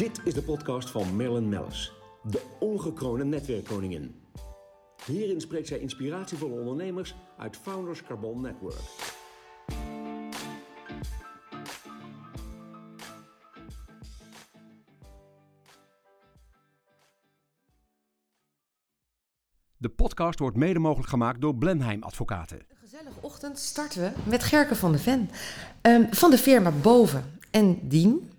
Dit is de podcast van Marilyn Mellis, de ongekroonde netwerkkoningin. Hierin spreekt zij inspiratievolle ondernemers uit Founders Carbon Network. De podcast wordt mede mogelijk gemaakt door Blenheim Advocaten. Een gezellige ochtend starten we met Gerke van de Ven. Ehm, van de firma Boven en Dien.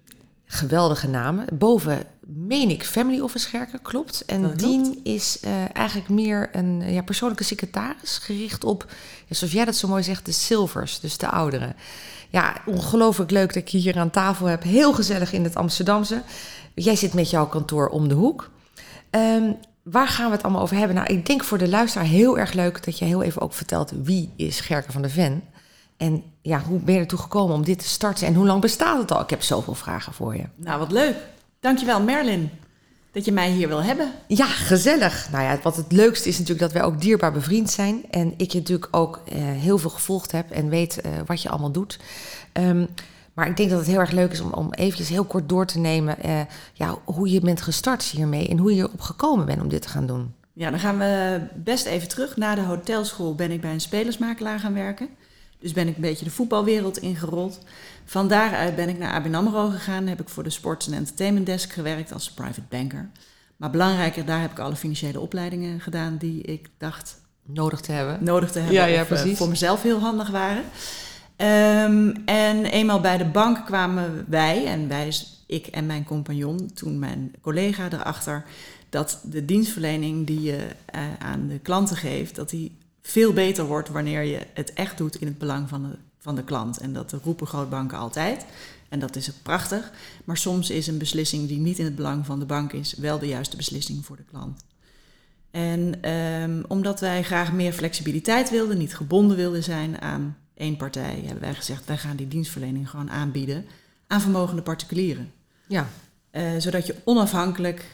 Geweldige namen. Boven meen ik Family Office Gerke, klopt. En Dat Dien is eh, eigenlijk meer een ja, persoonlijke secretaris. Gericht op, ja, zoals jij dat zo mooi zegt, de silvers. Dus de ouderen. Ja, ongelooflijk leuk dat ik je hier aan tafel heb. Heel gezellig in het Amsterdamse. Jij zit met jouw kantoor om de hoek. Ehm, waar gaan we het allemaal over hebben? Nou, ik denk voor de luisteraar heel erg leuk dat je heel even ook vertelt wie is Gerke van de Ven. En ja, hoe ben je ertoe gekomen om dit te starten en hoe lang bestaat het al? Ik heb zoveel vragen voor je. Nou, wat leuk. Dankjewel, Merlin, dat je mij hier wil hebben. Ja, gezellig. Nou ja, wat het leukste is natuurlijk dat wij ook dierbaar bevriend zijn. En ik je natuurlijk ook eh, heel veel gevolgd heb en weet eh, wat je allemaal doet. Ehm, maar ik denk dat het heel erg leuk is om, om eventjes heel kort door te nemen... eh, ja, hoe je bent gestart hiermee en hoe je erop gekomen bent om dit te gaan doen. Ja, dan gaan we best even terug. Na de hotelschool ben ik bij een spelersmakelaar gaan werken. Dus ben ik een beetje de voetbalwereld ingerold. Van daaruit ben ik naar ABN AMRO gegaan. Heb ik voor de Sports en Entertainment Desk gewerkt als private banker. Maar belangrijker, daar heb ik alle financiële opleidingen gedaan die ik dacht Nodig te hebben. nodig te hebben. Ja, eh, precies. voor mezelf heel handig waren. Ehm, en eenmaal bij de bank kwamen wij, en wij is ik en mijn compagnon, toen mijn collega erachter, dat de dienstverlening die je eh, aan de klanten geeft, dat die veel beter wordt wanneer je het echt doet in het belang van de, van de klant. En dat roepen grootbanken altijd. En dat is prachtig. Maar soms is een beslissing die niet in het belang van de bank is, wel de juiste beslissing voor de klant. En ehm, omdat wij graag meer flexibiliteit wilden, niet gebonden wilden zijn aan één partij, hebben wij gezegd: wij gaan die dienstverlening gewoon aanbieden aan vermogende particulieren. Ja, Eh, zodat je onafhankelijk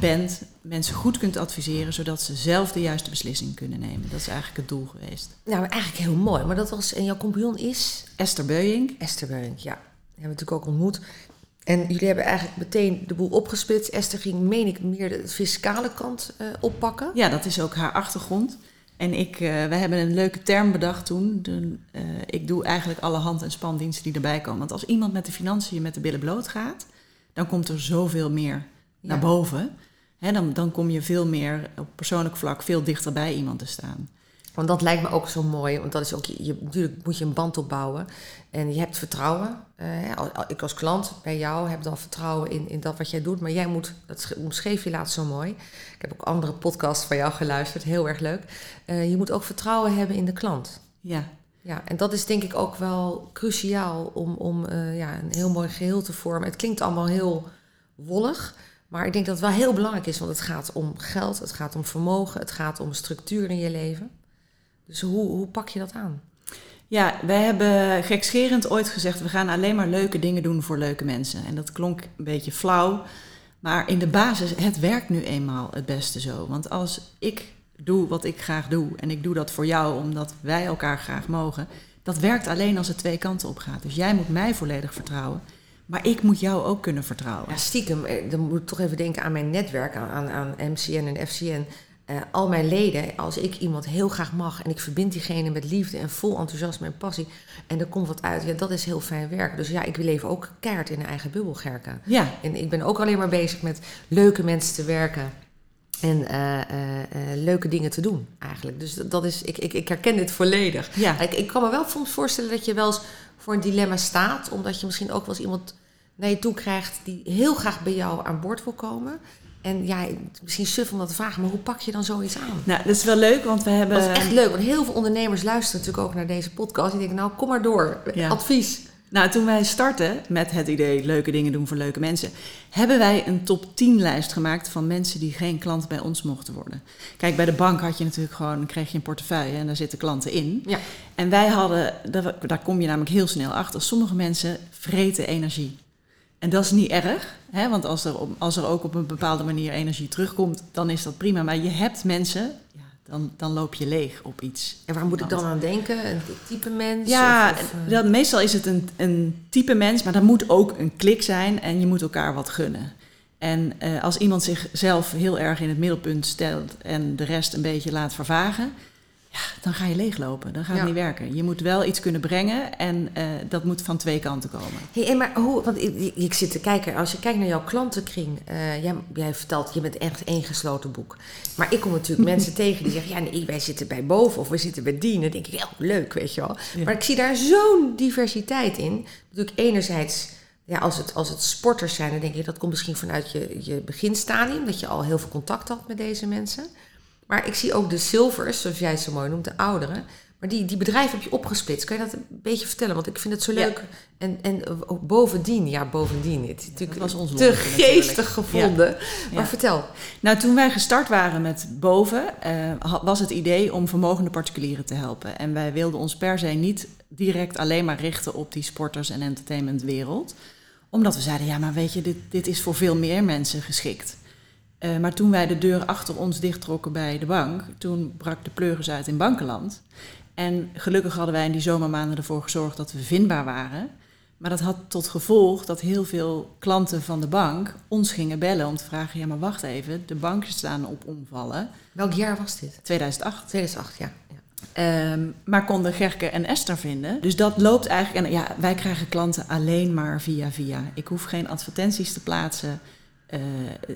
bent, mensen goed kunt adviseren, zodat ze zelf de juiste beslissing kunnen nemen. Dat is eigenlijk het doel geweest. nou eigenlijk heel mooi. Maar dat was, en jouw compagnon is Esther Beuyink. Esther Beurink, ja. Die hebben we natuurlijk ook ontmoet. En jullie hebben eigenlijk meteen de boel opgesplitst. Esther ging, meen ik, meer de fiscale kant eh, oppakken. Ja, dat is ook haar achtergrond. En ik, eh, wij hebben een leuke term bedacht toen. De, eh, ik doe eigenlijk alle hand- en spandiensten die erbij komen. Want als iemand met de financiën met de billen bloot gaat, dan komt er zoveel meer naar Ja. boven. Hè, dan, dan kom je veel meer op persoonlijk vlak veel dichter bij iemand te staan. Want dat lijkt me ook zo mooi. Want dat is ook, je, natuurlijk moet je een band opbouwen. En je hebt vertrouwen. Eh, ik als klant bij jou heb dan vertrouwen in, in dat wat jij doet. Maar jij moet, dat sch- omschreef je laatst zo mooi. Ik heb ook andere podcasts van jou geluisterd. Heel erg leuk. Eh, je moet ook vertrouwen hebben in de klant. Ja, Ja, en dat is denk ik ook wel cruciaal om, om eh, ja, een heel mooi geheel te vormen. Het klinkt allemaal heel wollig, maar ik denk dat het wel heel belangrijk is, want het gaat om geld, het gaat om vermogen, het gaat om structuur in je leven. Dus hoe, hoe pak je dat aan? Ja, wij hebben gekscherend ooit gezegd: we gaan alleen maar leuke dingen doen voor leuke mensen. En dat klonk een beetje flauw, maar in de basis, het werkt nu eenmaal het beste zo. Want als ik doe wat ik graag doe en ik doe dat voor jou omdat wij elkaar graag mogen, dat werkt alleen als het twee kanten op gaat. Dus jij moet mij volledig vertrouwen, maar ik moet jou ook kunnen vertrouwen. Ja, stiekem, eh, dan moet ik toch even denken aan mijn netwerk, aan, aan, MCN en FCN. Eh, al mijn leden, als ik iemand heel graag mag en ik verbind diegene met liefde en vol enthousiasme en passie en er komt wat uit, ja, dat is heel fijn werk. Dus ja, ik wil even ook keihard in een eigen bubbel, Gerke. Ja, En ik ben ook alleen maar bezig met leuke mensen te werken en eh, eh, eh, leuke dingen te doen, eigenlijk. Dus dat is, ik, ik, ik herken dit volledig. ja. Ik, ik kan me wel soms voorstellen dat je wel eens voor een dilemma staat, omdat je misschien ook wel eens iemand naar je toe krijgt die heel graag bij jou aan boord wil komen. En ja, misschien suf om dat te vragen, maar hoe pak je dan zoiets aan? Nou, dat is wel leuk, want we hebben. Dat is echt leuk, want heel veel ondernemers luisteren natuurlijk ook naar deze podcast. Die denken, nou, kom maar door. Ja. Advies. Nou, toen wij startten met het idee leuke dingen doen voor leuke mensen, hebben wij een top 10 lijst gemaakt van mensen die geen klant bij ons mochten worden. Kijk, bij de bank had je natuurlijk gewoon, kreeg je een portefeuille en daar zitten klanten in. Ja. En wij hadden, daar, daar kom je namelijk heel snel achter, sommige mensen vreten energie. En dat is niet erg, hè? want als er, op- als er ook op een bepaalde manier energie terugkomt, dan is dat prima. Maar je hebt mensen, ja, dan, dan loop je leeg op iets. En waar moet ik dan aan denken? Een type mens? Ja, Of- of, eh, dat, meestal is het een, een type mens, maar er moet ook een klik zijn en je moet elkaar wat gunnen. En eh, als iemand zichzelf heel erg in het middelpunt stelt en de rest een beetje laat vervagen, ja, dan ga je leeglopen. Dan gaat Ja. het niet werken. Je moet wel iets kunnen brengen en eh, dat moet van twee kanten komen. Hey, maar hoe, want ik, zit te kijken, als je kijkt naar jouw klantenkring, eh, jij, jij vertelt, je bent echt één gesloten boek. Maar ik kom natuurlijk mensen tegen die zeggen, ja nee, wij zitten bij boven of we zitten bij die. En dan denk ik, ja, leuk, weet je wel. Ja. Maar ik zie daar zo'n diversiteit in. Natuurlijk enerzijds, ja, als het, als het sporters zijn, dan denk ik, dat komt misschien vanuit je, je beginstadium, dat je al heel veel contact had met deze mensen. Maar ik zie ook de silvers, zoals jij het zo mooi noemt, de ouderen. Maar die, die bedrijven heb je opgesplitst. Kan je dat een beetje vertellen? Want ik vind het zo Ja. leuk. En, en bovendien, ja, bovendien. Het is natuurlijk was ons te natuurlijk. geestig gevonden. Maar Ja. vertel. Nou, toen wij gestart waren met boven, eh, was het idee om vermogende particulieren te helpen. En wij wilden ons per se niet direct alleen maar richten op die sporters- en entertainmentwereld. Omdat we zeiden, ja, maar weet je, dit, dit is voor veel meer mensen geschikt. Eh, maar toen wij de deur achter ons dichttrokken bij de bank, toen brak de pleuris uit in bankenland. En gelukkig hadden wij in die zomermaanden ervoor gezorgd dat we vindbaar waren. Maar dat had tot gevolg dat heel veel klanten van de bank ons gingen bellen om te vragen: ja, maar wacht even, de banken staan op omvallen. Welk jaar was dit? 2008. 2008, ja. ja. Ehm, maar konden Gerke en Esther vinden. Dus dat loopt eigenlijk. En ja, wij krijgen klanten alleen maar via via. Ik hoef geen advertenties te plaatsen. Eh,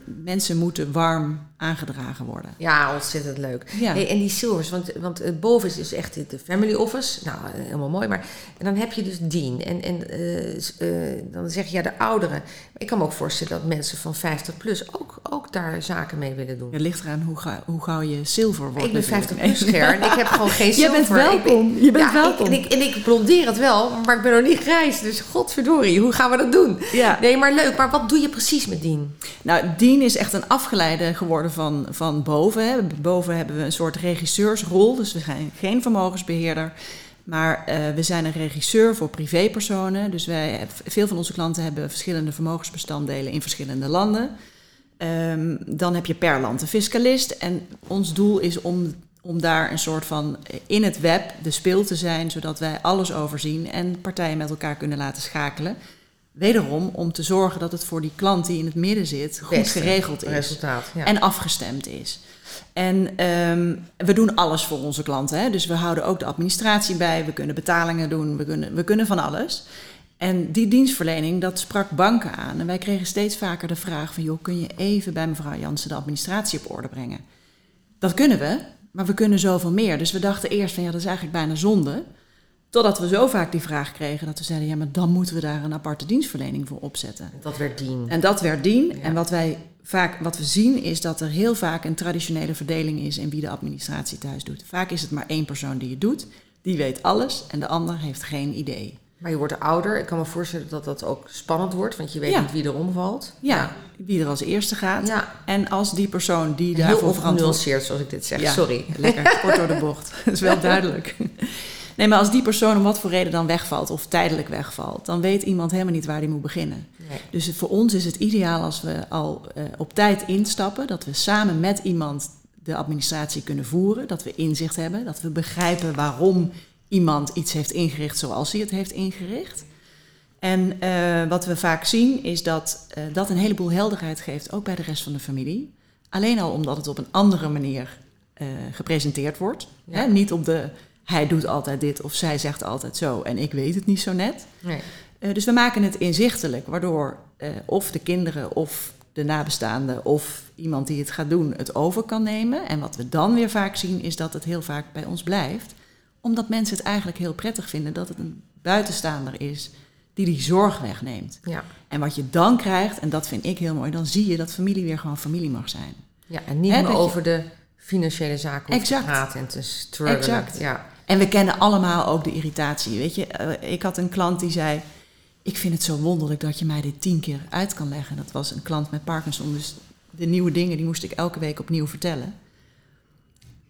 mensen moeten warm aangedragen worden. Ja, ontzettend leuk. Ja. Hey, en die silvers, want, want boven is dus echt de family office. Nou, eh, helemaal mooi. Maar en dan heb je dus Dean. En, en eh, dan zeg je ja, de ouderen. Maar ik kan me ook voorstellen dat mensen van 50 plus ook, ook daar zaken mee willen doen. Het ligt eraan hoe, ga, hoe gauw je zilver wordt. ik ben natuurlijk. 50 plus ger en ik heb gewoon geen Je zilver. bent Ik ben- welkom. Je bent ja, welkom. Ik, en, ik, en ik blondeer het wel, maar ik ben nog niet grijs. Dus godverdorie, hoe gaan we dat doen? Ja. Nee, maar leuk. Maar wat doe je precies met Dean? Nou, Dean is echt een afgeleide geworden van, van boven. Hè. Boven hebben we een soort regisseursrol, dus we zijn geen vermogensbeheerder. Maar eh, we zijn een regisseur voor privépersonen. Dus wij, veel van onze klanten hebben verschillende vermogensbestanddelen in verschillende landen. Ehm, dan heb je per land een fiscalist. En ons doel is om, om daar een soort van in het web de speel te zijn, zodat wij alles overzien en partijen met elkaar kunnen laten schakelen. Wederom om te zorgen dat het voor die klant die in het midden zit goed Beste geregeld is Resultaat. Ja. en afgestemd is. En ehm, we doen alles voor onze klanten. Hè? Dus we houden ook de administratie bij. We kunnen betalingen doen. We kunnen, we kunnen van alles. En die dienstverlening, dat sprak banken aan. En wij kregen steeds vaker de vraag van... joh, kun je even bij mevrouw Jansen de administratie op orde brengen? Dat kunnen we, maar we kunnen zoveel meer. Dus we dachten eerst van ja, dat is eigenlijk bijna zonde. Totdat we zo vaak die vraag kregen dat we zeiden... ja, maar dan moeten we daar een aparte dienstverlening voor opzetten. Dat werd Dean. En dat werd dien. Ja. En wat wij vaak wat we zien is dat er heel vaak een traditionele verdeling is in wie de administratie thuis doet. Vaak is het maar één persoon die het doet. Die weet alles en de ander heeft geen idee. Maar je wordt ouder. Ik kan me voorstellen dat dat ook spannend wordt, want je weet Ja. niet wie er omvalt. Ja, wie er als eerste gaat. Ja. En als die persoon die daarvoor verantwoordelijk ongenuanceerd zoals ik dit zeg. Ja. Sorry. Lekker, kort door de bocht. Dat is wel duidelijk. Nee, maar als die persoon om wat voor reden dan wegvalt of tijdelijk wegvalt, dan weet iemand helemaal niet waar die moet beginnen. Nee. Dus voor ons is het ideaal als we al eh, op tijd instappen, dat we samen met iemand de administratie kunnen voeren, dat we inzicht hebben, dat we begrijpen waarom iemand iets heeft ingericht zoals hij het heeft ingericht. En eh, wat we vaak zien is dat eh, dat een heleboel helderheid geeft, ook bij de rest van de familie. Alleen al omdat het op een andere manier gepresenteerd wordt. Ja. Hè? Niet op de hij doet altijd dit of zij zegt altijd zo en ik weet het niet zo net. Nee. Eh, dus we maken het inzichtelijk, waardoor eh, of de kinderen of de nabestaanden of iemand die het gaat doen het over kan nemen. En wat we dan weer vaak zien is dat het heel vaak bij ons blijft, omdat mensen het eigenlijk heel prettig vinden dat het een buitenstaander is die die zorg wegneemt. Ja. En wat je dan krijgt, en dat vind ik heel mooi, dan zie je dat familie weer gewoon familie mag zijn. ja, en niet meer je- over de financiële zaken hoeft Exact. te praten en te struggelen. Exact. Ja. En we kennen allemaal ook de irritatie. Weet je, Eh, ik had een klant die zei: Ik vind het zo wonderlijk dat je mij dit tien keer uit kan leggen. Dat was een klant met Parkinson. Dus de nieuwe dingen die moest ik elke week opnieuw vertellen.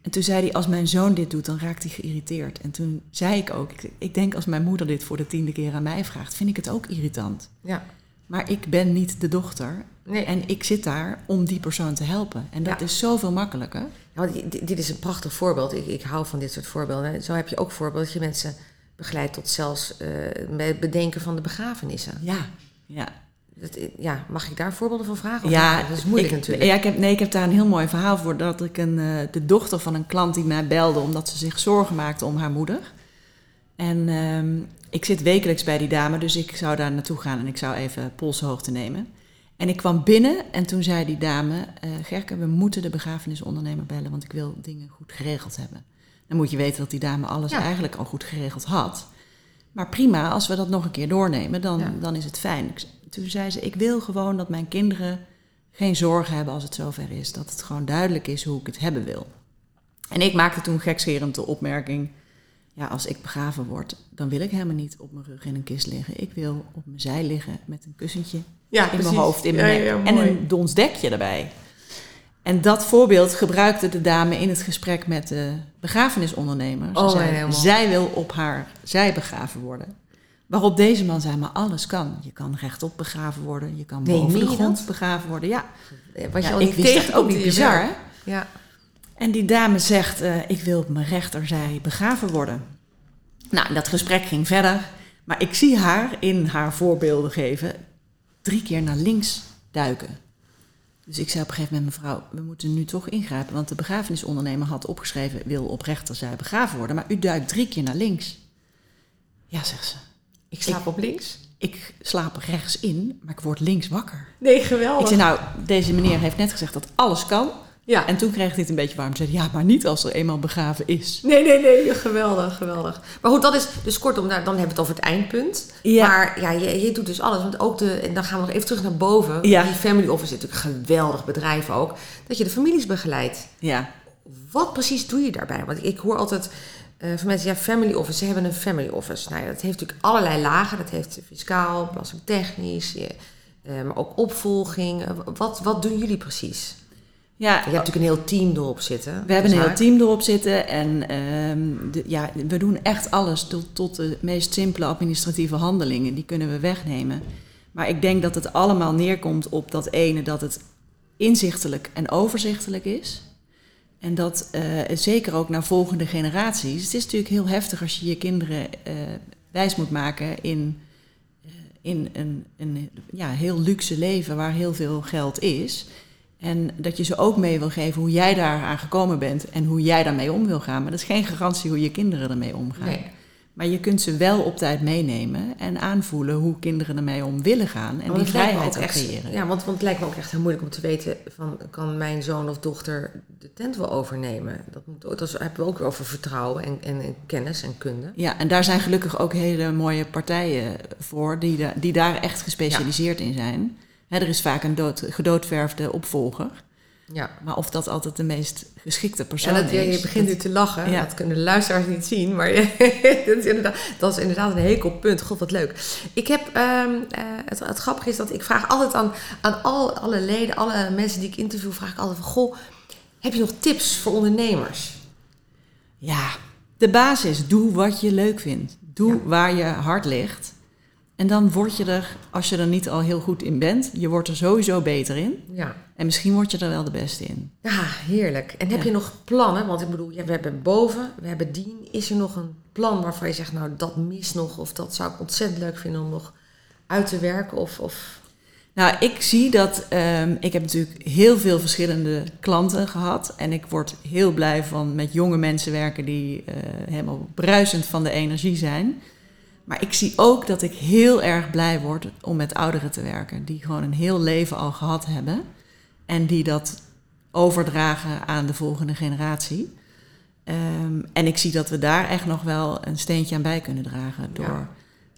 En toen zei hij: Als mijn zoon dit doet, dan raakt hij geïrriteerd. En toen zei ik ook: ik, ik denk als mijn moeder dit voor de tiende keer aan mij vraagt, vind ik het ook irritant. ja. Maar ik ben niet de dochter. Nee. En ik zit daar om die persoon te helpen. En dat Ja. is zoveel makkelijker. Ja, want dit, dit is een prachtig voorbeeld. Ik, ik hou van dit soort voorbeelden. Zo heb je ook voorbeeld dat je mensen begeleidt tot zelfs eh, het bedenken van de begrafenissen. Ja, ja. Dat, ja, mag ik daar voorbeelden van vragen? Of Ja, dat is moeilijk ik, natuurlijk. Ja, ik heb, nee, ik heb daar een heel mooi verhaal voor. Dat ik een, eh, de dochter van een klant die mij belde omdat ze zich zorgen maakte om haar moeder. En ehm, ik zit wekelijks bij die dame, dus ik zou daar naartoe gaan en ik zou even polshoogte nemen. En ik kwam binnen en toen zei die dame, eh Gerke, we moeten de begrafenisondernemer bellen, want ik wil dingen goed geregeld hebben. Dan moet je weten dat die dame alles Ja. eigenlijk al goed geregeld had. Maar prima, als we dat nog een keer doornemen, dan, Ja. dan is het fijn. Toen zei ze, ik wil gewoon dat mijn kinderen geen zorgen hebben als het zover is. Dat het gewoon duidelijk is hoe ik het hebben wil. En ik maakte toen gekscherend de opmerking... ja, als ik begraven word, dan wil ik helemaal niet op mijn rug in een kist liggen. Ik wil op mijn zij liggen met een kussentje ja, in precies. mijn hoofd, in mijn Ja, nek. en een dons dekje erbij. En dat voorbeeld gebruikte de dame in het gesprek met de begrafenisondernemer. Ze Oh, zei, helemaal. zij wil op haar zij begraven worden. Waarop deze man zei, maar alles kan. Je kan rechtop begraven worden, je kan Nee, boven de grond begraven worden. Ja, Wat je ja al ik wist ook niet bizar, hè? Ja. En die dame zegt, eh, ik wil op mijn rechterzij begraven worden. Nou, dat gesprek ging verder. Maar ik zie haar in haar voorbeelden geven drie keer naar links duiken. Dus ik zei op een gegeven moment, mevrouw, we moeten nu toch ingrijpen. Want de begrafenisondernemer had opgeschreven, wil op rechterzij begraven worden. Maar u duikt drie keer naar links. Ja, zegt ze. Ik slaap op links. Ik slaap rechts in, maar ik word links wakker. Nee, Ik geweldig. zei, nou, deze meneer heeft net gezegd dat alles kan. Ja. En toen kreeg hij het een beetje warm. Zei ja, maar niet als er eenmaal begraven is. Nee, nee, nee, geweldig, geweldig. Maar goed, dat is dus kortom, nou, dan hebben we het over het eindpunt. Ja. Maar ja, je, je doet dus alles. Want ook de, en dan gaan we nog even terug naar boven. Ja. Die family office is natuurlijk een geweldig bedrijf ook. Dat je de families begeleidt. Ja, Wat precies doe je daarbij? Want ik hoor altijd eh, van mensen, ja, family office, ze hebben een family office. Nou ja, dat heeft natuurlijk allerlei lagen. Dat heeft fiscaal, belastingtechnisch, eh, maar ook opvolging. Eh, Wat, wat doen jullie precies? Ja Je hebt natuurlijk een heel team erop zitten. we hebben een heel Zaak. team erop zitten. En ehm, de, ja, we doen echt alles tot, tot de meest simpele administratieve handelingen. Die kunnen we wegnemen. Maar ik denk dat het allemaal neerkomt op dat ene, dat het inzichtelijk en overzichtelijk is. En dat eh, zeker ook naar volgende generaties. Het is natuurlijk heel heftig als je je kinderen eh, wijs moet maken in, eh, in een, een ja, heel luxe leven waar heel veel geld is. En dat je ze ook mee wil geven hoe jij daaraan gekomen bent en hoe jij daarmee om wil gaan. Maar dat is geen garantie hoe je kinderen ermee omgaan. Nee. Maar je kunt ze wel op tijd meenemen en aanvoelen hoe kinderen ermee om willen gaan. En Want die vrijheid ook echt- creëren. Ja, want, want het lijkt me ook echt heel moeilijk om te weten van kan mijn zoon of dochter de tent wel overnemen. Dat, moet, dat hebben we ook weer over vertrouwen en, en, en kennis en kunde. Ja, en daar zijn gelukkig ook hele mooie partijen voor die, da- die daar echt gespecialiseerd in zijn. Er is vaak een dood, gedoodverfde opvolger. Ja. Maar of dat altijd de meest geschikte persoon En dat, je, is. je begint nu te lachen. Ja. Dat kunnen de luisteraars niet zien. Maar dat, is inderdaad, dat is inderdaad een hekelpunt. God, wat leuk. Ik heb, ehm, eh, het, het grappige is dat ik vraag altijd aan, aan al, alle leden, alle mensen die ik interview, vraag ik altijd van... Goh, heb je nog tips voor ondernemers? Ja, de basis. Doe wat je leuk vindt. Doe Ja. waar je hart ligt. En dan word je er, als je er niet al heel goed in bent, je wordt er sowieso beter in. Ja. En misschien word je er wel de beste in. Ja, heerlijk. En heb Ja. je nog plannen? Want ik bedoel, ja, we hebben boven, we hebben dien. Is er nog een plan waarvan je zegt, nou, dat mist nog... of dat zou ik ontzettend leuk vinden om nog uit te werken? Of, of... Nou, ik zie dat. ehm, ik heb natuurlijk heel veel verschillende klanten gehad. En ik word heel blij van met jonge mensen werken die eh, helemaal bruisend van de energie zijn. Maar ik zie ook dat ik heel erg blij word om met ouderen te werken. Die gewoon een heel leven al gehad hebben. En die dat overdragen aan de volgende generatie. Ehm, en ik zie dat we daar echt nog wel een steentje aan bij kunnen dragen. Door Ja.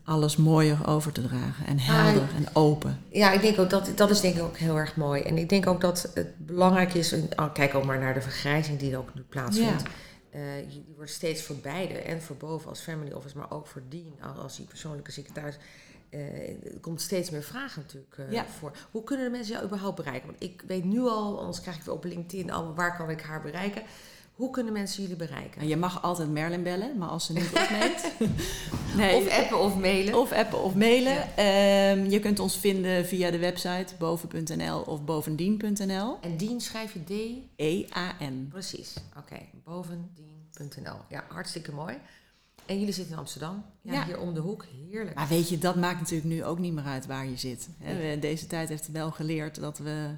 alles mooier over te dragen. En helder en open. Ja, ik denk ook dat dat is denk ik ook heel erg mooi. En ik denk ook dat het belangrijk is, en, oh, kijk ook maar naar de vergrijzing die er ook nu plaatsvindt. Eh, je- wordt steeds voor beide en voor boven als family office, maar ook voor al- als die persoonlijke secretaris. eh, er komt steeds meer vragen natuurlijk eh, Ja. voor. Hoe kunnen de mensen jou überhaupt bereiken? Want ik weet nu al, anders krijg ik weer op LinkedIn allemaal waar kan ik haar bereiken. Hoe kunnen mensen jullie bereiken? En je mag altijd Merlin bellen, maar als ze niet opneemt. nee, Of appen of mailen. of appen of mailen. Ehm, je kunt ons vinden via de website boven.nl of bovendien.nl. En Dean schrijf je D. E E-A-N. Precies, oké. Bovendien.nl. Ja, hartstikke mooi. En jullie zitten in Amsterdam. Ja, Ja. hier om de hoek. Heerlijk. Maar weet je, dat maakt natuurlijk nu ook niet meer uit waar je zit. Deze tijd heeft wel geleerd dat we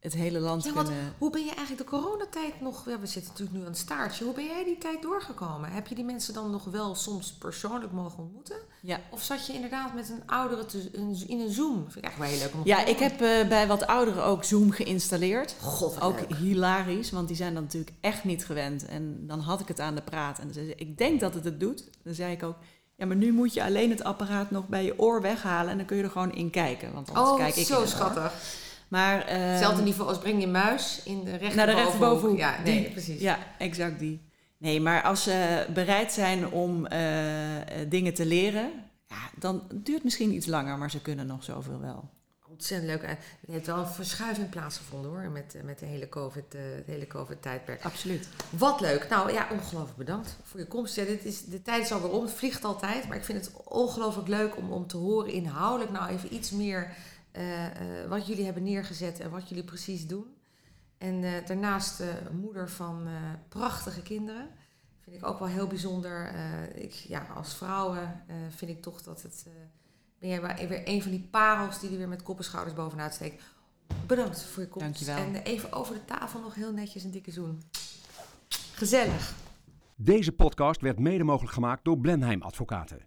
het hele land Ja, kunnen... hoe ben je eigenlijk de coronatijd nog... Ja, we zitten natuurlijk nu aan het staartje. Hoe ben jij die tijd doorgekomen? Heb je die mensen dan nog wel soms persoonlijk mogen ontmoeten? Ja. Of zat je inderdaad met een oudere te- in een Zoom? Vind ik echt wel heel leuk om Ja, ik heb eh, bij wat ouderen ook Zoom geïnstalleerd. God, Ook leuk. hilarisch, want die zijn dan natuurlijk echt niet gewend. En dan had ik het aan de praat. En dan zei ze, ik denk dat het het doet. Dan zei ik ook, ja, maar nu moet je alleen het apparaat nog bij je oor weghalen. En dan kun je er gewoon in kijken. Want anders Oh, kijk ik zo in oor. Maar, ehm, Hetzelfde niveau als breng je muis in de rechter naar de rechterbovenhoek. Ja, nee, Die- precies. Ja, exact die. Nee, maar als ze bereid zijn om eh, eh, dingen te leren, ja, dan duurt het misschien iets langer, maar ze kunnen nog zoveel wel. Ontzettend leuk. Er heeft wel een verschuiving plaatsgevonden hoor, met, eh, met de hele COVID, het hele COVID-tijdperk. Absoluut. Wat leuk. Nou ja, ongelooflijk bedankt voor je komst. Ja, dit is, de tijd is alweer om, het vliegt altijd. Maar ik vind het ongelooflijk leuk om, om te horen inhoudelijk nou even iets meer wat jullie hebben neergezet en wat jullie precies doen. En eh, daarnaast eh, moeder van eh, prachtige kinderen. Vind ik ook wel heel bijzonder. Eh, ik, ja, als vrouwen eh, vind ik toch dat het... eh, ben jij weer een van die parels die er weer met kop en schouders bovenuit steekt. Bedankt voor je komst. Dankjewel. En eh, even over de tafel nog heel netjes een dikke zoen. Gezellig. Deze podcast werd mede mogelijk gemaakt door Blenheim Advocaten.